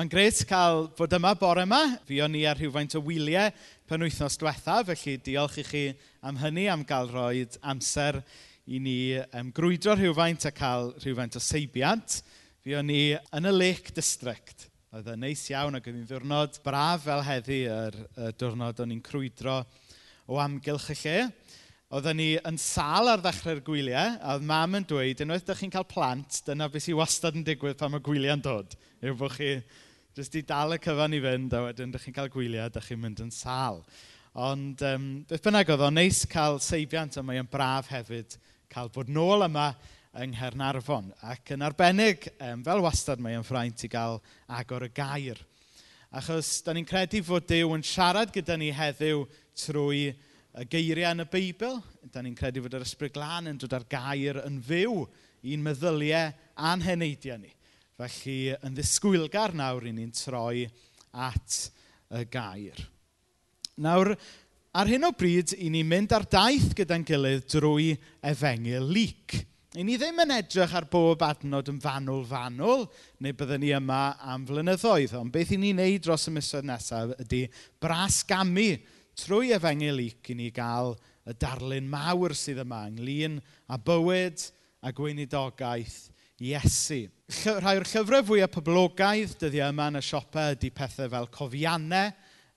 Mae'n gret cael bod yma bore yma. Fi o'n i ar rhywfaint o wyliau pen wythnos diwetha, felly diolch i chi am hynny, am gael rhoi amser i ni um, grwydro rhywfaint a cael rhywfaint o seibiant. Fi o'n i yn y Lake District. Oedd e'n neis iawn ac oedd hi'n ddiwrnod braf fel heddi yr, yr diwrnod o'n i'n crwydro o amgylch y lle. Oedden ni yn sal ar ddechrau'r gwyliau, a oedd mam yn dweud, unwaith ydych chi'n cael plant, dyna beth sy'n wastad yn digwydd pan mae gwyliau'n dod. Yw bod chi Jyst i dal y cyfan i fynd, a wedyn ydych chi'n cael gwyliau, ydych chi'n mynd yn sal. Ond um, beth bynnag oedd o'n neis cael seibiant, a mae yn braf hefyd cael bod nôl yma yng Nghernarfon. Ac yn arbennig, um, fel wastad mae yn ffraint i gael agor y gair. Achos, da ni'n credu fod Dyw yn siarad gyda ni heddiw trwy y geiriau yn y Beibl. Da ni'n credu fod yr Ysbryd Glân yn dod ar gair yn fyw i'n meddyliau a'n heneidiau ni. Felly, yn ddisgwylgar nawr i ni'n troi at y gair. Nawr, ar hyn o bryd, i ni'n mynd ar daith gyda'n gilydd drwy efengil lyc. I ni ddim yn edrych ar bob adnod yn fanwl-fanwl, neu byddwn ni yma am flynyddoedd, ond beth i ni'n neud dros y misoedd nesaf ydy brasgamu trwy efengyl lyc i ni gael y darlun mawr sydd yma ynglyn a bywyd a gweinidogaeth Iesu. Rhai o'r llyfrau fwyaf poblogaidd dyddiau yma yn y siopau ydy pethau fel cofiannau,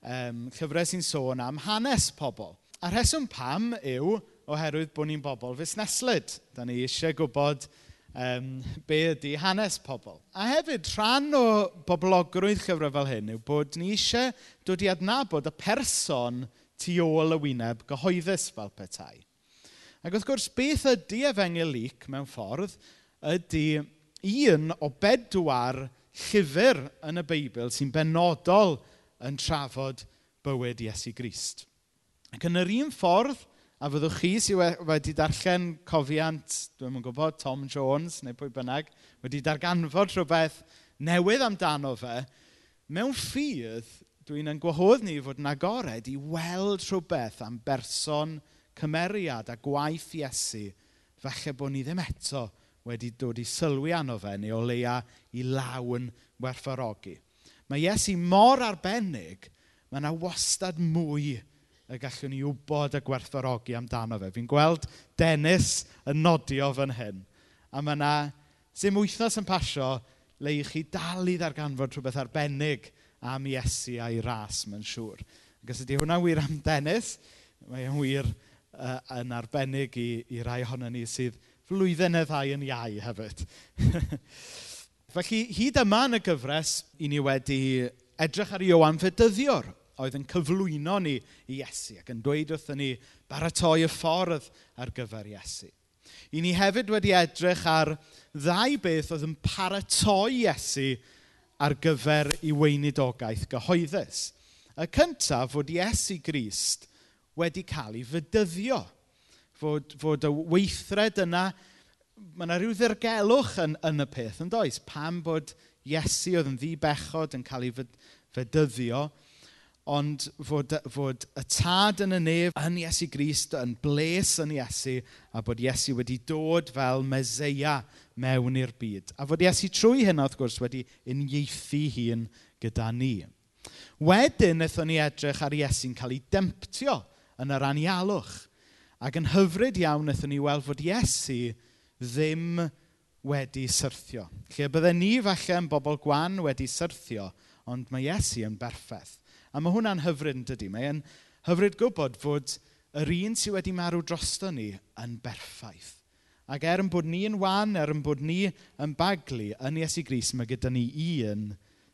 um, llyfrau sy'n sôn am hanes pobl. A rheswm pam yw oherwydd bod ni'n bobl fusneslyd. Da ni eisiau gwybod um, be ydy hanes pobl. A hefyd, rhan o boblogrwydd llyfrau fel hyn yw bod ni eisiau dod i adnabod y person tu ôl y wyneb gyhoeddus fel petai. Ac wrth gwrs, beth ydy efengil lyc mewn ffordd? ydy un o bedwar llyfr yn y Beibl sy'n benodol yn trafod bywyd Iesu Grist. Ac yn yr un ffordd, a fyddwch chi sydd wedi darllen cofiant, dwi'n yn gwybod, Tom Jones neu pwy bynnag, wedi darganfod rhywbeth newydd amdano fe, mewn ffydd dwi'n yn gwahodd ni fod yn agored i weld rhywbeth am berson cymeriad a gwaith Iesu, falle bod ni ddim eto wedi dod i sylwi anno fe, neu o leia i lawn werthfarogi. Mae Iesu mor arbennig, mae yna wastad mwy y gallwn ni wybod a gwerthfarogi amdano fe. Fi'n gweld Dennis yn nodio fan hyn. A mae yna, sim wythnos yn pasio, le i chi dal i ddarganfod rhywbeth arbennig am Iesu a'i ras, mae'n siŵr. Ac os ydy hwnna wir am Dennis, mae'n wir uh, yn arbennig i, i rai ohono ni sydd flwyddyn neu ddau yn iau hefyd. Felly, hyd yma yn y gyfres, i ni wedi edrych ar Iowan Fedyddiwr, oedd yn cyflwyno ni i Iesu ac yn dweud wrthyn ni baratoi y ffordd ar gyfer Iesu. I ni hefyd wedi edrych ar ddau beth oedd yn paratoi Iesu ar gyfer i weinidogaeth gyhoeddus. Y cyntaf fod Iesu Grist wedi cael ei fydyddio. Fod, fod y weithred yna, mae yna rhyw ddirgelwch yn, yn y peth, yn does? Pam bod Iesu oedd yn ddibechod yn cael ei fyd, fydyddio, ond fod, fod y tad yn y nef yn Iesu Grist, yn bles yn Iesu, a bod Iesu wedi dod fel meseia mewn i'r byd. A fod Iesu trwy hynna, wrth gwrs, wedi uniaethu hun gyda ni. Wedyn, wnaethon ni edrych ar Iesu'n cael ei demptio yn yr anialwch. Ac yn hyfryd iawn wnaethon ni weld fod Iesu ddim wedi syrthio. Lle bydde ni falle yn bobl gwan wedi syrthio, ond mae Iesu yn berffaith. A mae hwnna'n hyfryd yn dydy. Mae'n hyfryd gwybod fod yr un sydd wedi marw drosto ni yn berffaith. Ac er yn bod ni yn wan, er yn bod ni yn baglu, yn Iesu Gris mae gyda ni un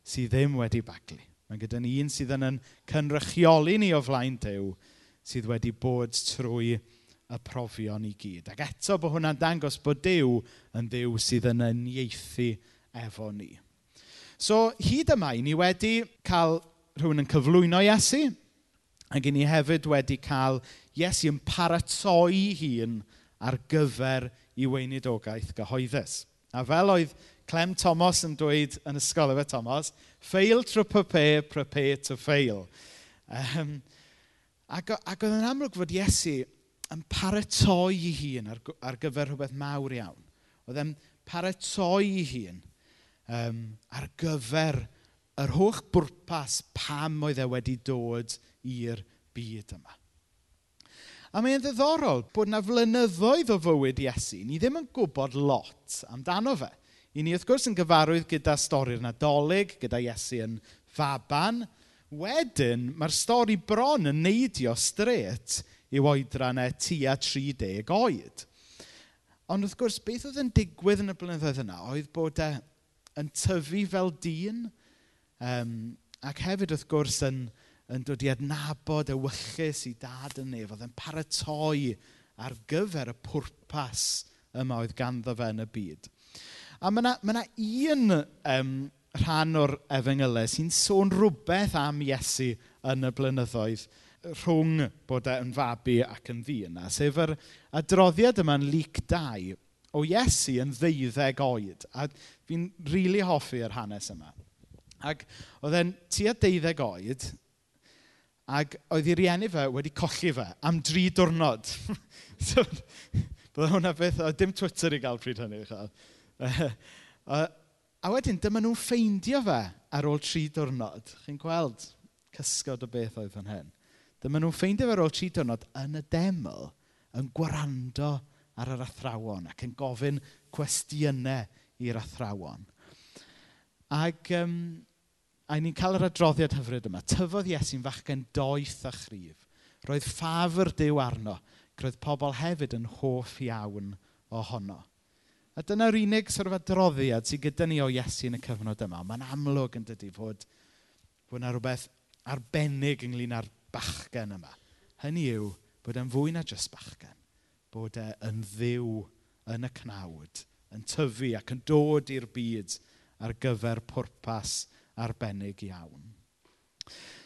sydd ddim wedi baglu. Mae gyda ni un sydd yn yn cynrychioli ni o flaen Dyw, sydd wedi bod trwy y profion i gyd. Ac eto bod hwnna'n dangos bod Dyw yn Dyw sydd yn ynieithu efo ni. So, hyd yma, i ni wedi cael rhywun yn cyflwyno Iesu, ac i ni hefyd wedi cael Iesu yn paratoi hun ar gyfer i weinidogaeth gyhoeddus. A fel oedd Clem Thomas yn dweud yn ysgol efo Thomas, fail to prepare, prepare to fail. Um, ac, ac oedd yn amlwg fod Iesu yn paratoi ei hun ar, ar gyfer rhywbeth mawr iawn. Oedd e'n paratoi ei hun um, ar gyfer yr holl bwrpas pam oedd e wedi dod i'r byd yma. A mae'n ddiddorol bod na flynyddoedd o fywyd Iesu, ni ddim yn gwybod lot amdano fe. I ni wrth gwrs yn gyfarwydd gyda stori'r Nadolig, gyda Iesu yn Faban. Wedyn, mae'r stori bron yn neidio stret i'w oedrannau e tua 30 oed. Ond wrth gwrs, beth oedd yn digwydd yn y blynyddoedd yna oedd bod e yn tyfu fel dyn um, ac hefyd wrth gwrs yn, yn dod i adnabod y ewyllus i dad yn ef, Oedd yn paratoi ar gyfer y pwrpas yma oedd ganddo fe yn y byd. A mae yna ma un um, rhan o'r efengylau sy'n sôn rhywbeth am Iesu yn y blynyddoedd rhwng bod e'n yn fabi ac yn ddyn. Sef yr adroddiad yma'n lyc 2 o Iesu yn ddeuddeg oed. A fi'n rili really hoffi yr hanes yma. Ac oedd e'n tua deuddeg oed, ac oedd ei rieni fe wedi colli fe am dri diwrnod. so, bydd hwnna beth, o, dim Twitter i gael pryd hynny. a, a wedyn, dyma nhw'n ffeindio fe ar ôl tri diwrnod. Chi'n gweld cysgod o beth oedd fan hyn dyma nhw'n ffeindio fe ar ôl tri diwrnod yn y deml yn gwrando ar yr athrawon ac yn gofyn cwestiynau i'r athrawon. Ac um, a ni'n cael yr adroddiad hyfryd yma. Tyfodd Iesu'n fachgen doeth a chrif. Roedd ffafr Dyw arno, roedd pobl hefyd yn hoff iawn ohono. A dyna'r unig sort of adroddiad sydd gyda ni o Iesu yn y cyfnod yma. Mae'n amlwg yn dydy fod, fod yna rhywbeth arbennig ynglyn â'r bachgen yma. Hynny yw bod e'n fwy na jyst bachgen. Bod e yn ddiw yn y cnawd, yn tyfu ac yn dod i'r byd ar gyfer pwrpas arbennig iawn.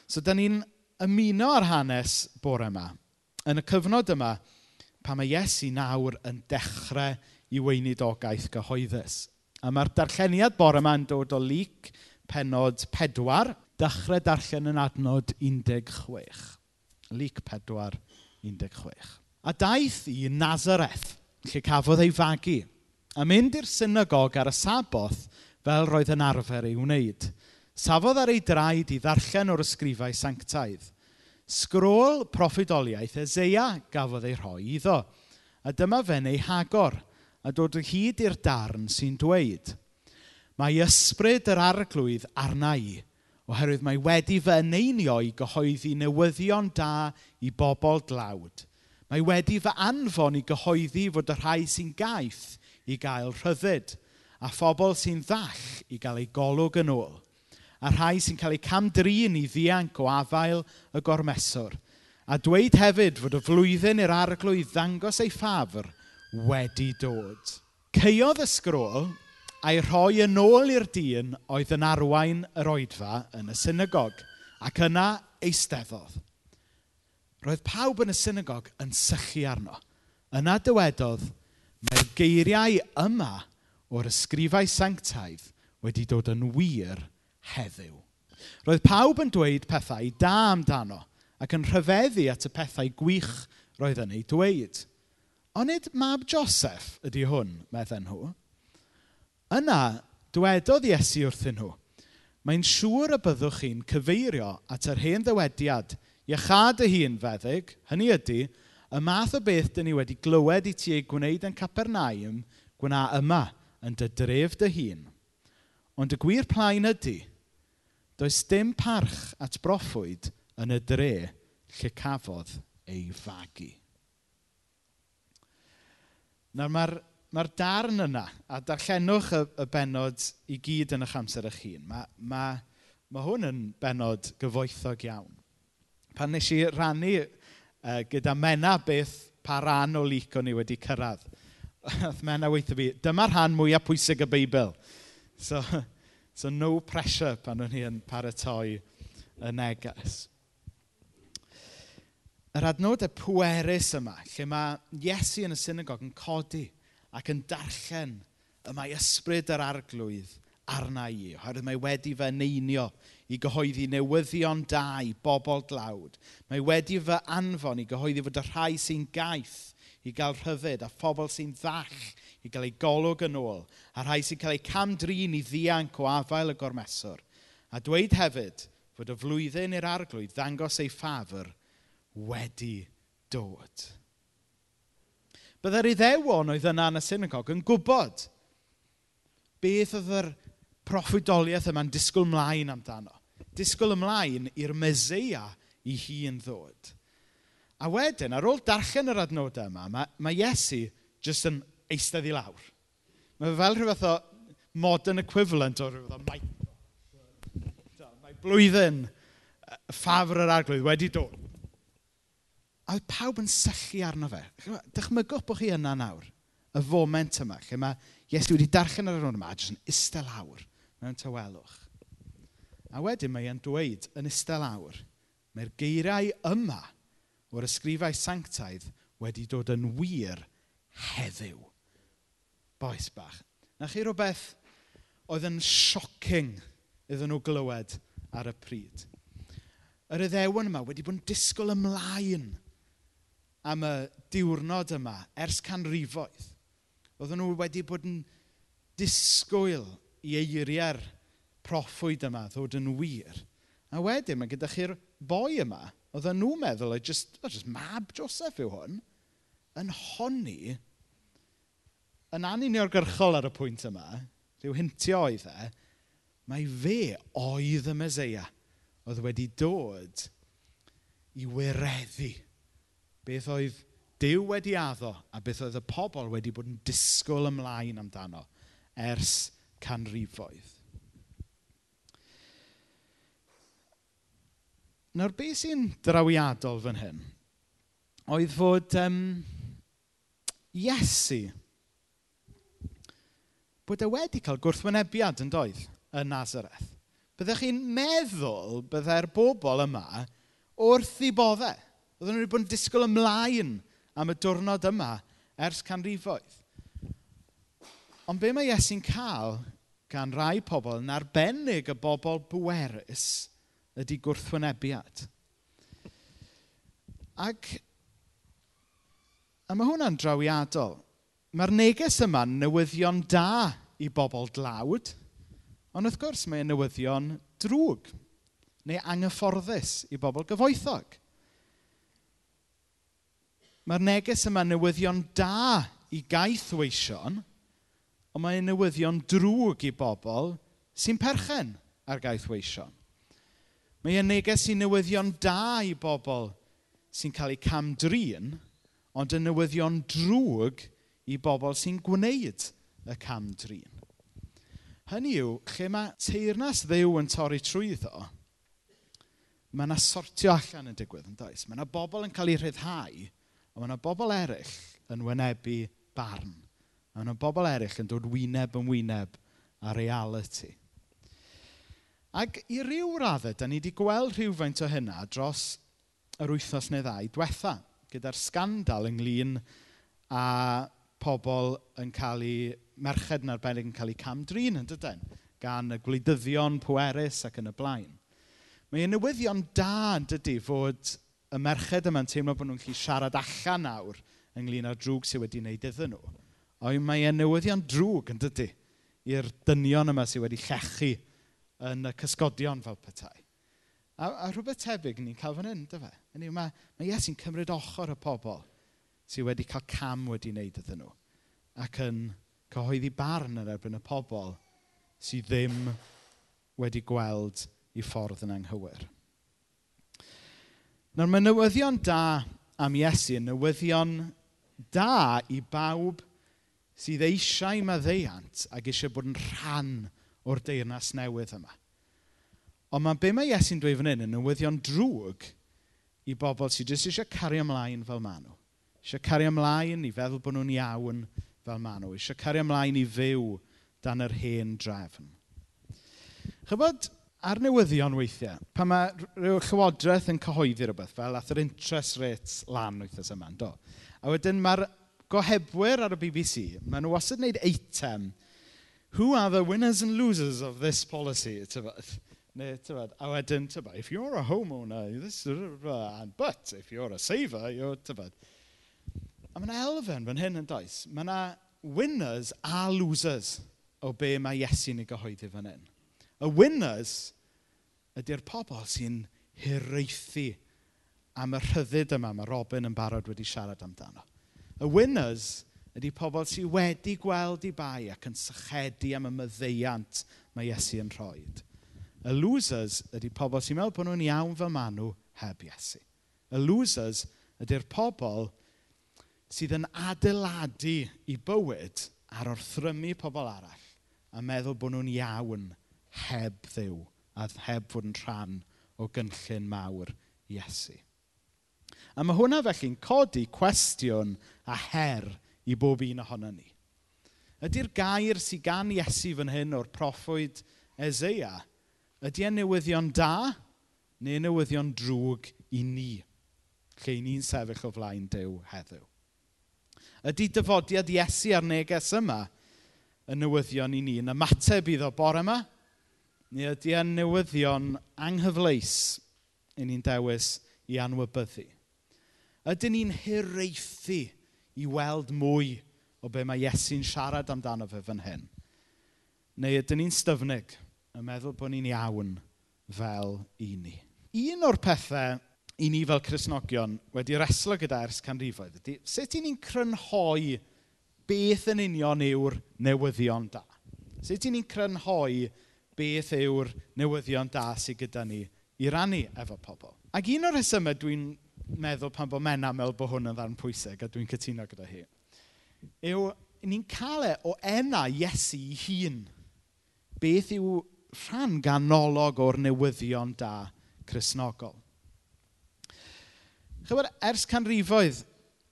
So, da ni'n ymuno ar hanes bore yma. Yn y cyfnod yma, pa mae Iesu nawr yn dechrau i weinidogaeth gyhoeddus. A mae'r darlleniad bore yma yn dod o lyc penod pedwar, dechrau darllen yn adnod 16. Lyc 4, 16. A daeth i Nazareth, lle cafodd ei fagu, a mynd i'r synagog ar y saboth fel roedd yn arfer ei wneud. Safodd ar ei draed i ddarllen o'r ysgrifau sanctaidd. Sgrôl proffidoliaeth Ezea gafodd ei rhoi iddo, a dyma fe'n ei hagor, a dod o hyd i'r darn sy'n dweud. Mae ysbryd yr arglwydd arna i, Oherwydd mae wedi fy eneinio i gyhoeddi newyddion da i bobl dlawd. Mae wedi fy anfon i gyhoeddi fod y rhai sy'n gaeth i gael rhyddid, a phobl sy'n ddall i gael eu golwg yn ôl, a rhai sy'n cael eu camdrin i ddianc o afael y gormeswr, a dweud hefyd fod y flwyddyn i'r arglwydd ddangos ei ffafr wedi dod. Ceodd y sgrôl a'i rhoi yn ôl i'r dyn oedd yn arwain yr oedfa yn y synagog, ac yna eisteddodd. Roedd pawb yn y synagog yn sychu arno. Yna dywedodd, mae'r geiriau yma o'r ysgrifau sanctaidd wedi dod yn wir heddiw. Roedd pawb yn dweud pethau da amdano ac yn rhyfeddu at y pethau gwych roedd yn ei dweud. Ond nid mab Joseph ydy hwn, medden nhw. Yna, dywedodd Iesu wrthyn nhw, mae'n siŵr y byddwch chi'n cyfeirio at yr hen ddywediad, iachad y hun feddyg, hynny ydy, y math o beth dyn ni wedi glywed i ti ei gwneud yn Capernaum, gwna yma, yn dy dref dy hun. Ond y gwir plaen ydy, does dim parch at broffwyd yn y dre lle cafodd ei fagu. Nawr mae'r mae'r darn yna, a darllenwch y, y benod i gyd yn eich amser eich hun, mae, mae, mae hwn yn benod gyfoethog iawn. Pan nes i rannu uh, gyda Mena beth pa ran o licon i wedi cyrraedd, oedd Mena weithio fi, dyma'r rhan mwyaf pwysig y Beibl. So, so no pressure pan o'n i yn paratoi y neges. Yr adnodau pwerus yma, lle mae Iesu yn y synagog yn codi – ac yn darllen y mae ysbryd yr arglwydd arna i, oherwydd mae wedi fy neinio i gyhoeddi newyddion da i bobl glawd. Mae wedi fy anfon i gyhoeddi fod y rhai sy'n gaeth i gael rhyfyd a phobl sy'n ddall i gael ei golwg yn ôl a rhai sy'n cael eu camdrin i ddianc o afael y gormeswr. A dweud hefyd fod y flwyddyn i'r arglwydd ddangos ei ffafr wedi dod. Byddai'r iddewon oedd yna yn y synagog yn gwybod beth oedd yr proffwydoliaeth yma'n disgwyl mlaen amdano. Disgwyl ymlaen i'r meseia i hun ddod. A wedyn, ar ôl darllen yr adnodau yma, mae, mae Iesu jyst yn eistedd i lawr. Mae fel rhywbeth o modern equivalent o rhywbeth o mae... Mae blwyddyn ffafr yr arglwydd wedi dod. A oedd pawb yn syllu arno fe. Dychmygwch bod chi yna nawr, y foment yma, lle mae Iesu wedi darllen ar yr hwn yma, a jyst yn istel awr mewn tywelwch. A wedyn mae e'n dweud yn istel awr, mae'r geiriau yma o'r ysgrifau sanctaidd wedi dod yn wir heddiw. Boes bach. Na chi rhywbeth oedd yn shocking iddyn nhw glywed ar y pryd. Yr eddewan yma wedi bod yn disgwyl ymlaen am y diwrnod yma ers canrifoedd. Oedden nhw wedi bod yn disgwyl i eiriau'r proffwyd yma ddod yn wir. A wedyn mae gyda chi'r boi yma, oedden nhw'n meddwl, o, just, o, just mab Joseph yw hwn, yn honni yn anuniongyrchol ar y pwynt yma, rhyw hintio oedd e, mae fe oedd y Meseia oedd wedi dod i wireddu beth oedd Dyw wedi addo a beth oedd y pobl wedi bod yn disgwyl ymlaen amdano ers canrifoedd. Nawr, beth sy'n drawiadol fan hyn? Oedd fod um, Iesu, bod e wedi cael gwrthwynebiad yn doedd yn Nazareth. Byddech chi'n meddwl byddai'r er bobl yma wrth i boddau Oedden nhw wedi bod yn disgwyl ymlaen am y diwrnod yma ers canrifoedd. Ond be mae Iesu'n cael gan rai pobl yn arbennig y bobl bwerus ydy gwrthwynebiad. Ac a mae hwnna'n drawiadol. Mae'r neges yma'n newyddion da i bobl dlawd, ond wrth gwrs mae'n newyddion drwg neu anghyfforddus i bobl gyfoethog. Mae'r neges yma newyddion da i gaeth weision, ond mae newyddion drwg i bobl sy'n perchen ar gaeth weision. Mae neges i newyddion da i bobl sy'n cael eu camdrin, ond yn newyddion drwg i bobl sy'n gwneud y camdrin. Hynny yw, lle mae teirnas ddew yn torri trwyddo, mae yna sortio allan yn digwydd yn does. Mae yna bobl yn cael eu rhyddhau, Ond mae yna bobl eraill yn wynebu barn. A ma' 'na bobl eraill yn dod wyneb yn wyneb a reality. Ac i ryw raddau, da ni wedi gweld rhywfaint o hynna dros yr wythnos neu ddau diwetha gyda'r scandal ynglyn a pobl yn cael eu... merched yn arbennig yn cael eu camdrin yn dydyn gan y gwleidyddion pwerus ac yn y blaen. Mae e'n newyddion da yn dydy fod y merched yma'n teimlo bod nhw'n gallu siarad allan nawr ynglyn â'r drwg sydd wedi wneud iddyn nhw. Ond mae e'n newyddion drwg yn dydy i'r dynion yma sydd wedi llechu yn y cysgodion fel petai. A, a rhywbeth tebyg ni'n cael fan hyn, dy fe. Hynny, mae, mae Iesu'n cymryd ochr y pobl sydd wedi cael cam wedi wneud iddyn nhw ac yn cyhoeddi barn yn erbyn y pobl sydd ddim wedi gweld i ffordd yn anghywir. Nawr mae newyddion da am Iesu yn newyddion da i bawb sydd eisiau maddeiant ac eisiau bod yn rhan o'r deyrnas newydd yma. Ond mae be mae Iesu'n dweud fan hyn yn newyddion drwg i bobl sydd jyst eisiau cario ymlaen fel maen nhw. Eisiau cario ymlaen i feddwl bod nhw'n iawn fel maen nhw. Eisiau cario ymlaen i fyw dan yr hen drefn. Chybod, ar newyddion weithiau, pan mae rhyw llywodraeth yn cyhoeddi rhywbeth fel ath yr interest rates lan wythnos yma, do. A wedyn mae'r gohebwyr ar y BBC, maen nhw wastad wneud eitem, who are the winners and losers of this policy, tyfod. Neu, tyfod, a wedyn, tyfod, if you're a homeowner, this, and, but if you're a saver, you're, tyfod. A mae'n elfen fan hyn yn does. Mae yna winners a losers o be mae Iesu'n ei gyhoeddi fan hyn. Y winners ydy'r pobl sy'n hiraethu am y rhyddid yma mae Robin yn barod wedi siarad amdano. Y winners ydy pobl sydd wedi gweld i bai ac yn sychedu am y myddeiant mae Iesu yn rhoi. Y losers ydy pobl sy'n meddwl bod nhw'n iawn fy ma nhw heb Iesu. Y losers ydy'r pobl sydd yn adeiladu i bywyd ar wrthrymu pobl arall a meddwl bod nhw'n iawn heb ddiw a heb fod yn rhan o gynllun mawr Iesu. A mae hwnna felly'n codi cwestiwn a her i bob un ohono ni. Ydy'r gair sy'n gan Iesu fan hyn o'r proffwyd Ezeia, ydy e'n newyddion da neu newyddion drwg i ni, lle ni'n sefyll o flaen dew heddiw? Ydy dyfodiad Iesu a'r neges yma yn newyddion i ni yn ymateb iddo bore yma? Ni ydy yn newyddion anghyfleus i ni'n dewis i anwybyddu. Ydyn ni'n hiraethu i weld mwy o be mae Iesu'n siarad amdano fe fan hyn? Neu ydyn ni'n styfnig yn meddwl bod ni'n iawn fel i ni? Un o'r pethau i ni fel Cresnogion wedi reslo gyda ers canrifoedd ydy sut i ni'n crynhoi beth yn union yw'r newyddion da. Sut i ni'n crynhoi beth yw'r newyddion da sydd gyda ni i rannu efo pobl. Ac un o'r rhesymau dwi'n meddwl pan bod mena aml bod hwn yn ddarn pwysig, a dwi'n cytuno gyda hi, yw ni'n cael e o enna Iesu i hun. Beth yw rhan ganolog o'r newyddion da chrysnogol? Chybod, ers canrifoedd,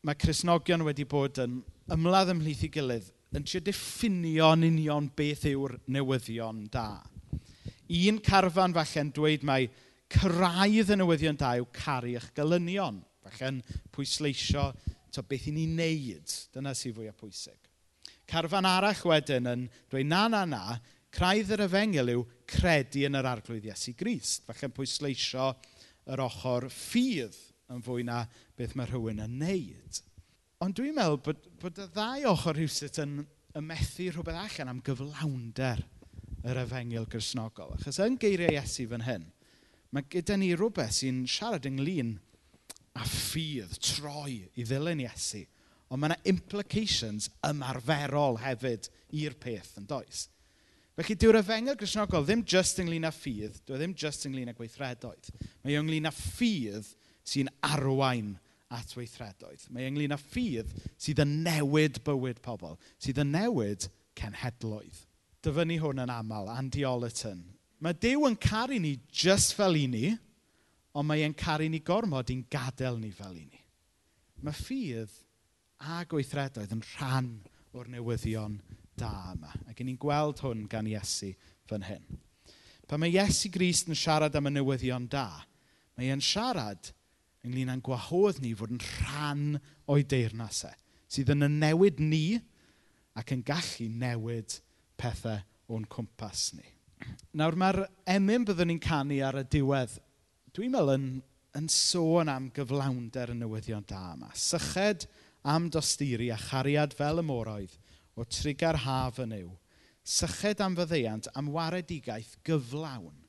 mae Cresnogion wedi bod yn ymladd ymhlith i gilydd yn trio diffinio'n union beth yw'r newyddion da. Un carfan falle'n dweud mai cyrraedd y newyddion da yw caru eich gylynion. Falle'n pwysleisio to, beth i ni wneud. Dyna sy'n fwyaf pwysig. Carfan arall wedyn yn dweud na, na, na, craidd yr efengel yw credu yn yr arglwydd Iesu Grist. Falle'n pwysleisio yr ochr ffydd yn fwy na beth mae rhywun yn wneud. Ond dwi'n meddwl bod, bod y ddau ochr rhywsut yn ymethu rhywbeth allan am gyflawnder yr efengil grisnogol. Achos yn geiriau Iesu fan hyn, mae gyda ni rhywbeth sy'n siarad ynglyn a ffydd, troi i ddilyn Iesu. Ond mae yna implications ymarferol hefyd i'r peth yn does. Felly dyw'r efengel grisnogol ddim just ynglyn â ffydd, dwi e ddim just ynglyn â gweithredoedd. Mae e ynglyn â ffydd sy'n arwain at weithredoedd. Mae ynglyn â ffydd sydd yn newid bywyd pobl, sydd yn newid cenhedloedd. Dyfynnu hwn yn aml, Andy Ollerton. Mae Dyw yn caru ni just fel i ni, ond mae e'n caru ni gormod i'n gadael ni fel i ni. Mae ffydd a gweithredoedd yn rhan o'r newyddion da yma. Ac ni'n gweld hwn gan Iesu fan hyn. Pan mae Iesu Grist yn siarad am y newyddion da, mae e'n siarad ynglyn â'n gwahodd ni fod yn rhan o'i deyrnasau, sydd yn y newid ni ac yn gallu newid pethau o'n cwmpas ni. Nawr mae'r emyn byddwn ni'n canu ar y diwedd, dwi'n meddwl yn, yn sôn am gyflawnder y newyddion da yma. Syched am dosturi a chariad fel y moroedd o trigar haf yn yw. Syched am fyddeiant am waredigaeth gyflawn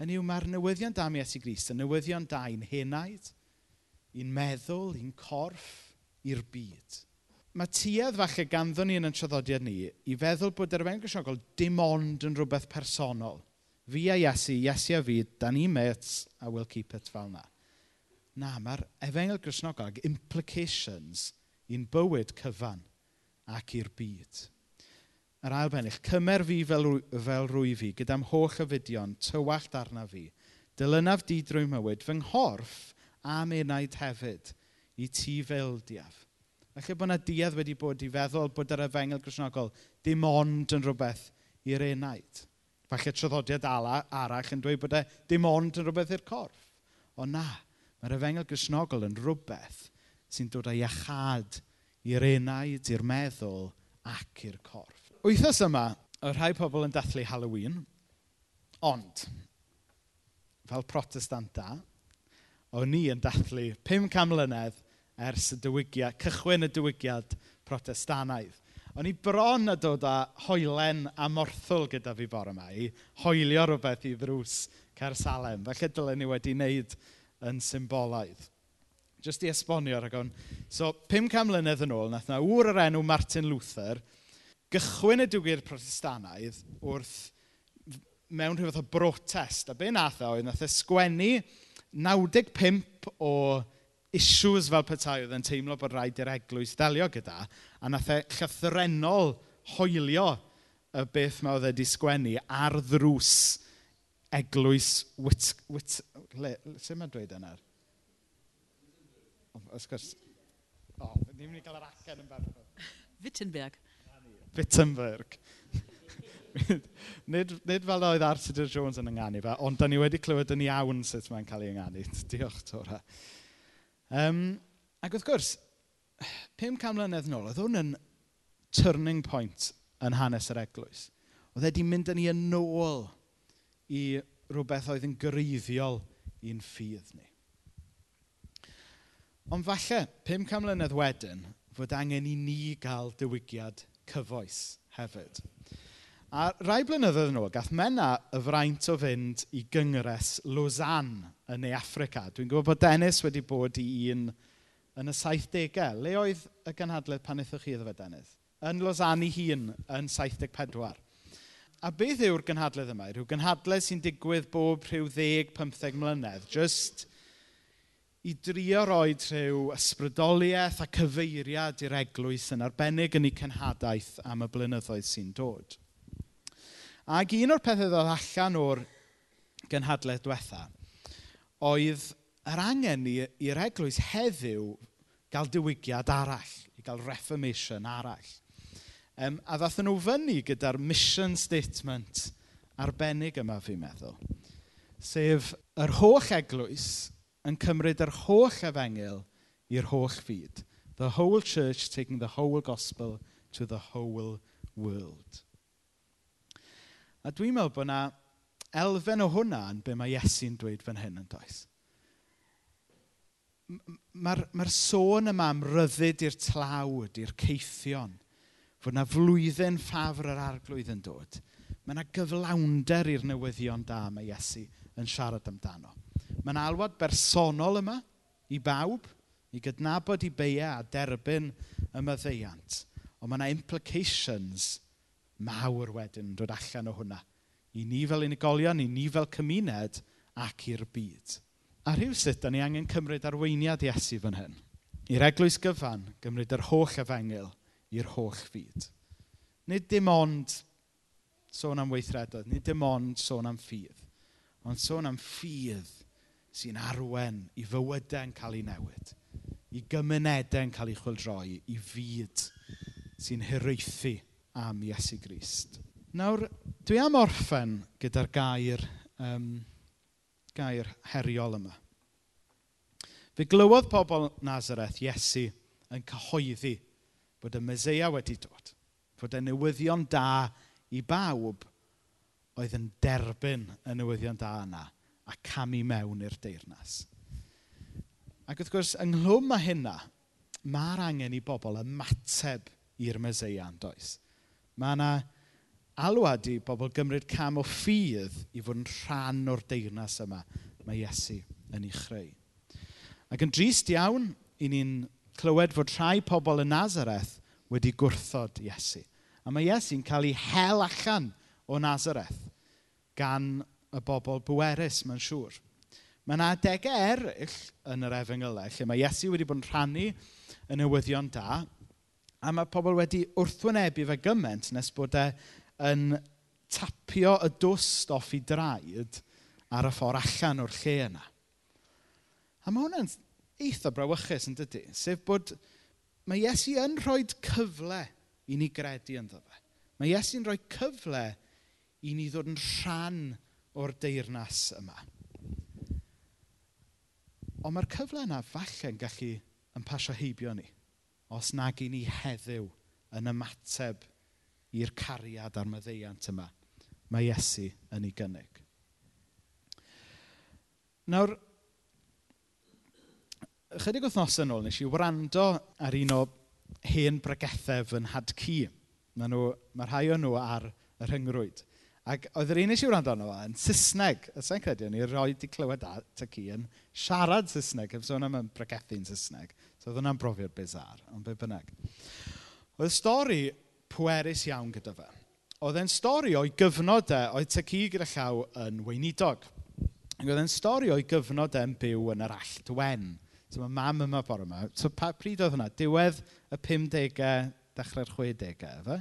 Hynny yw, mae'r newyddion da am Iesu Grist yn newyddion da i'n henaid, i'n meddwl, i'n corff, i'r byd. Mae tuedd falle ganddo ni yn y traddodiad ni i feddwl bod yr efengyl Cristnogol dim ond yn rhywbeth personol. Fi a Iesu, Iesu a fi, da ni mates a we'll keep it fel na. Na, mae'r efengyl Cristnogol ag implications i'n bywyd cyfan ac i'r byd yr ail bennill, cymer fi fel, fel rwy fi, gyda'm holl yfudion, tywallt arna fi. Dilynaf di drwy mywyd, fy nghorff a menaid hefyd, i ti fel diaf. Felly bod yna duedd wedi bod i feddwl bod yr efengel Gristnogol dim ond yn rhywbeth i'r enaid. Falle traddodiad ala, arall yn dweud bod e dim ond yn rhywbeth i'r corff. Ond na, mae'r efengel Gristnogol yn rhywbeth sy'n dod â iachad i'r enaid, i'r meddwl ac i'r corff wythnos yma, y rhai pobl yn dathlu Halloween, ond, fel protestant da, o'n ni yn dathlu 500 mlynedd ers y dywigiad, cychwyn y dywigiad protestanaidd. O'n i bron a dod â hoelen a morthwl gyda fi bore yma i hoelio rhywbeth i ddrws Salem. Felly dylen ni wedi wneud yn symbolaidd. Jyst i esbonio rhagon. So, 500 mlynedd yn ôl, nath na ŵr yr enw Martin Luther, gychwyn y diwygiad protestanaidd wrth mewn rhywbeth o brotest. A be nath o, oedd nath e sgwennu 95 o issues fel petai oedd yn teimlo bod rhaid i'r eglwys delio gyda, a nath e llythrenol hoelio y beth mae oedd wedi sgwennu ar ddrws eglwys wit... wit le, le, mae dweud yna? Os gwrs. O, ni'n mynd i gael yr acen yn berffaith. Wittenberg. Wittenberg. nid, nid fel oedd Arthur Jones yn ynganu fe, ond da ni wedi clywed yn iawn sut mae'n cael ei ynganu. Diolch, Tora. Um, ac wrth gwrs, 500 mlynedd nôl, oedd hwn yn turning point yn hanes yr eglwys. Oedd wedi mynd â ni yn ôl i rhywbeth oedd yn greiddiol i'n ffydd ni. Ond falle, 500 mlynedd wedyn, fod angen i ni gael diwygiad cyfoes hefyd. A rai blynyddoedd yn ôl, gath Mena y fraint o fynd i gyngres Lausanne yn ei Africa. Dwi'n gwybod bod Dennis wedi bod i un yn y 70au. Le oedd y gynhadledd pan eithwch chi iddo fe, Dennis? Yn Lausanne i hun yn 74. A beth yw'r gynhadledd yma? Rhyw gynhadledd sy'n digwydd bob rhyw 10-15 mlynedd, Just i drio roi rhyw ysbrydoliaeth a cyfeiriad i'r eglwys yn arbennig yn ei cenhadaeth am y blynyddoedd sy'n dod. Ac un o'r pethau ddod allan o'r gynhadledd diwetha oedd yr angen i'r eglwys heddiw gael diwygiad arall, i gael reformation arall. Um, a ddathyn nhw fyny gyda'r mission statement arbennig yma fi'n meddwl. Sef yr holl eglwys yn cymryd yr holl efengil i'r holl fyd. The whole church taking the whole gospel to the whole world. A dwi'n meddwl bod yna elfen o hwnna yn be mae Iesu'n dweud fan hyn yn does. Mae'r ma sôn yma am ryddid i'r tlawd, i'r ceithion, fod yna flwyddyn ffafr yr arglwydd yn dod. Mae yna gyflawnder i'r newyddion da mae Iesu yn siarad amdano. Mae'n alwad bersonol yma i bawb, i gydnabod i beiau a derbyn y myddeiant. Ond mae yna implications mawr wedyn yn dod allan o hwnna. I ni fel unigolion, i ni fel cymuned ac i'r byd. A rhyw sut, da ni angen cymryd arweiniad Iesu fan hyn. I'r eglwys gyfan, gymryd yr holl efengil i'r holl fyd. Nid dim ond sôn am weithredoedd, nid dim ond sôn am ffydd, ond sôn am ffydd sy'n arwen i fywydau'n cael ei newid, i gymunedau'n cael ei chwildroi, i fyd sy'n hiraethu am Iesu Grist. Nawr, dwi am orffen gyda'r gair, um, gair heriol yma. Fe glywodd pobl Nazareth Iesu yn cyhoeddi bod y Meseia wedi dod, fod y newyddion da i bawb oedd yn derbyn y newyddion da yna a camu mewn i'r deyrnas. Ac wrth gwrs, ynghlwm â hynna, mae'r angen i bobl ymateb i'r meseian, does? Mae yna alwad i bobl gymryd cam o ffydd i fod yn rhan o'r deyrnas yma mae Iesu yn ei chreu. Ac yn drist iawn, i ni'n clywed fod rhai pobl yn Nazareth wedi gwrthod Iesu. A mae Iesu'n cael ei hel allan o Nazareth gan y bobl bwerus, mae'n siŵr. Mae yna adegau eraill yn yr efengylau e, lle mae Iesu wedi bod yn rhannu y newyddion da a mae pobl wedi wrthwynebu fe gymaint nes bod e yn tapio y dwst off i draed ar y ffordd allan o'r lle yna. A mae hwnna'n eitha brawychus yn dydy, sef bod mae Iesu yn rhoi cyfle i ni gredu ynddo fe. Mae Iesu'n rhoi cyfle i ni ddod yn rhan o'r o'r deyrnas yma. Ond mae'r cyfle yna falle'n gallu yn pasio heibio ni, os nag i ni heddiw yn ymateb i'r cariad a'r myddeiant yma. Mae Iesu yn ei gynnig. Nawr, chydig wythnos yn ôl, nes i wrando ar un o hen bregethau yn nhad cu. Mae nhw, mae rhai o nhw ar y rhyngrwyd. Ac oedd yr un eisiau wrando arno fo yn Saesneg. Os i'n credu, o'n i roi di clywed at y ci yn siarad Saesneg. Efo sôn am yn bregethu'n Saesneg. So oedd hwnna'n brofiad bizar, ond be bynnag. Oedd y stori pwerus iawn gyda fe. Oedd e'n stori o'i gyfnod e, oedd ci gyda llaw yn weinidog. Ac oedd e'n stori o'i gyfnod e'n byw yn yr allt wen. So mae mam yma bore yma. So pa, pryd oedd hwnna? Diwedd y 50au, dechrau'r 60au, efe?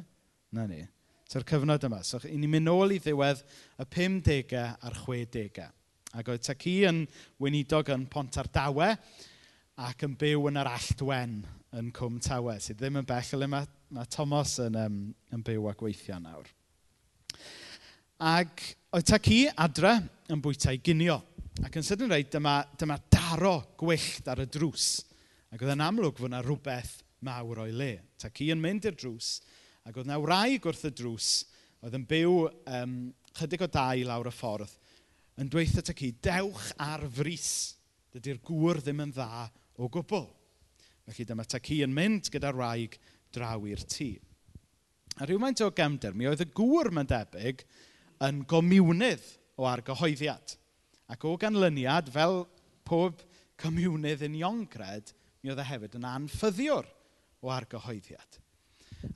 Na ni. So'r cyfnod yma. So, i ni'n mynd nôl i ddiwedd y 50au a'r 60au. Ac oedd ta ci yn weinidog yn Pont Ardawe ac yn byw yn yr Alltwen yn Cwm Tawe, sydd ddim yn bell le mae, mae Thomas yn, um, yn byw a gweithio nawr. Ac oedd ta ci adre yn bwyta'i ginio. Ac yn sydyn rhaid, dyma, dyma daro gwyllt ar y drws. Ac oedd yn amlwg fod yna rhywbeth mawr o'i le. Ta ci yn mynd i'r drws Ac oedd na wraig wrth y drws, oedd yn byw um, chydig o dau lawr y ffordd, yn dweithio at ci, dewch ar frys. Dydy'r gŵr ddim yn dda o gwbl. Felly dyma ta ci yn mynd gyda'r rhaeg draw i'r tŷ. A rhywmaint o gemder, mi oedd y gŵr mae'n debyg yn gomiwnydd o argyhoeddiad. Ac o ganlyniad, fel pob comiwnydd yn Iongred, mi oedd e hefyd yn anffyddiwr o argyhoeddiad.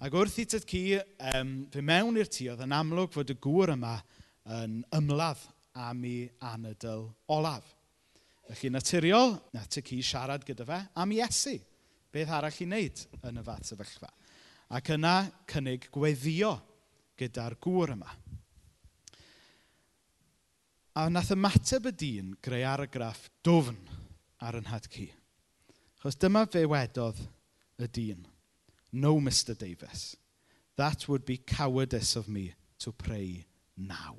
Ac wrth i tyd ci um, fe mewn i'r tŷ, oedd yn amlwg fod y gŵr yma yn ymladd am ei anadl olaf. Felly naturiol, na ty ci siarad gyda fe am Iesu. Beth arall i wneud yn y fath sefyllfa. Ac yna cynnig gweddio gyda'r gŵr yma. A wnaeth ymateb y dyn greu argraff dofn ar yn had ci. Chos dyma fe wedodd y dyn. No, Mr. Davis. That would be cowardice of me to pray now.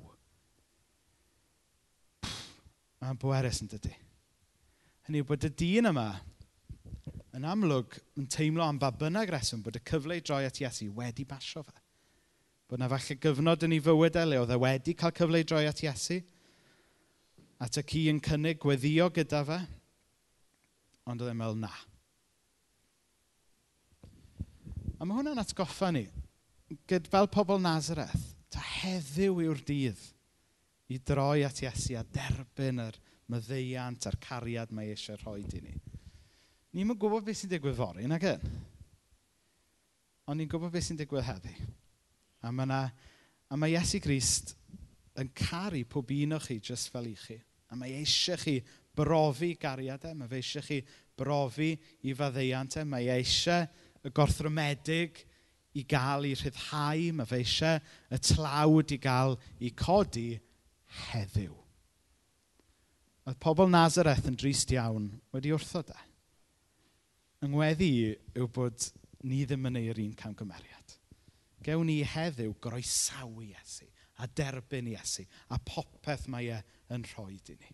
Mae'n bwerus yn dydy. Hynny yw bod y dyn yma yn amlwg yn teimlo am ba bynnag reswm bod y cyfle i droi at Iesu wedi basio fe. Bod na falle gyfnod yn ei fywyd e le oedd e wedi cael cyfle i droi at Iesu. At y ci yn cynnig gweddio gyda fe. Ond oedd e'n meddwl na. A mae hwnna'n atgoffa ni, gyd fel pobl Nazareth, ta heddiw yw'r dydd i droi at Iesu a derbyn yr myddeiant a'r cariad mae eisiau rhoi i ni. Ni'n mynd gwybod beth sy'n digwydd fori, nag yn? Ond ni'n gwybod beth sy'n digwydd heddi. A mae, na, a mae Iesu Grist yn caru pob un o chi jyst fel i chi. A mae eisiau chi brofi gariadau, e, mae fe eisiau chi brofi i faddeiantau, e, mae eisiau y gorthromedig i gael i rhyddhau, mae fe eisiau y tlawd i gael i codi heddiw. Oedd pobl Nazareth yn drist iawn wedi wrtho de. Yngweddi yw bod ni ddim yn ei'r un camgymeriad. Gewn ni heddiw groesawu Iesu a derbyn Iesu a popeth mae e yn rhoi i ni.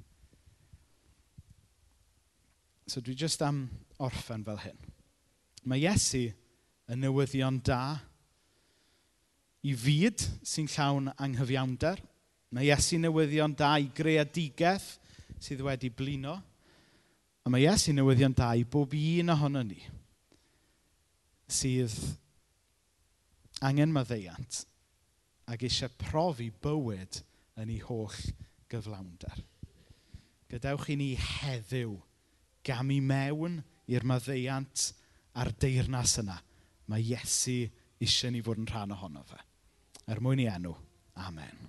So dwi jyst am orffen fel hyn. Mae Iesu yn newyddion da i fyd sy'n llawn anghyfiawnder. Mae Iesu newyddion da i greadigaeth sydd wedi blino. A mae Iesu newyddion da i bob un ohono ni sydd angen maddeiant ac eisiau profi bywyd yn ei holl gyflawnder. Gadewch i ni heddiw gam i mewn i'r maddeiant a'r deyrnas yna. Mae Iesu eisiau ni fod yn rhan ohono fe. Er mwyn i enw. Amen.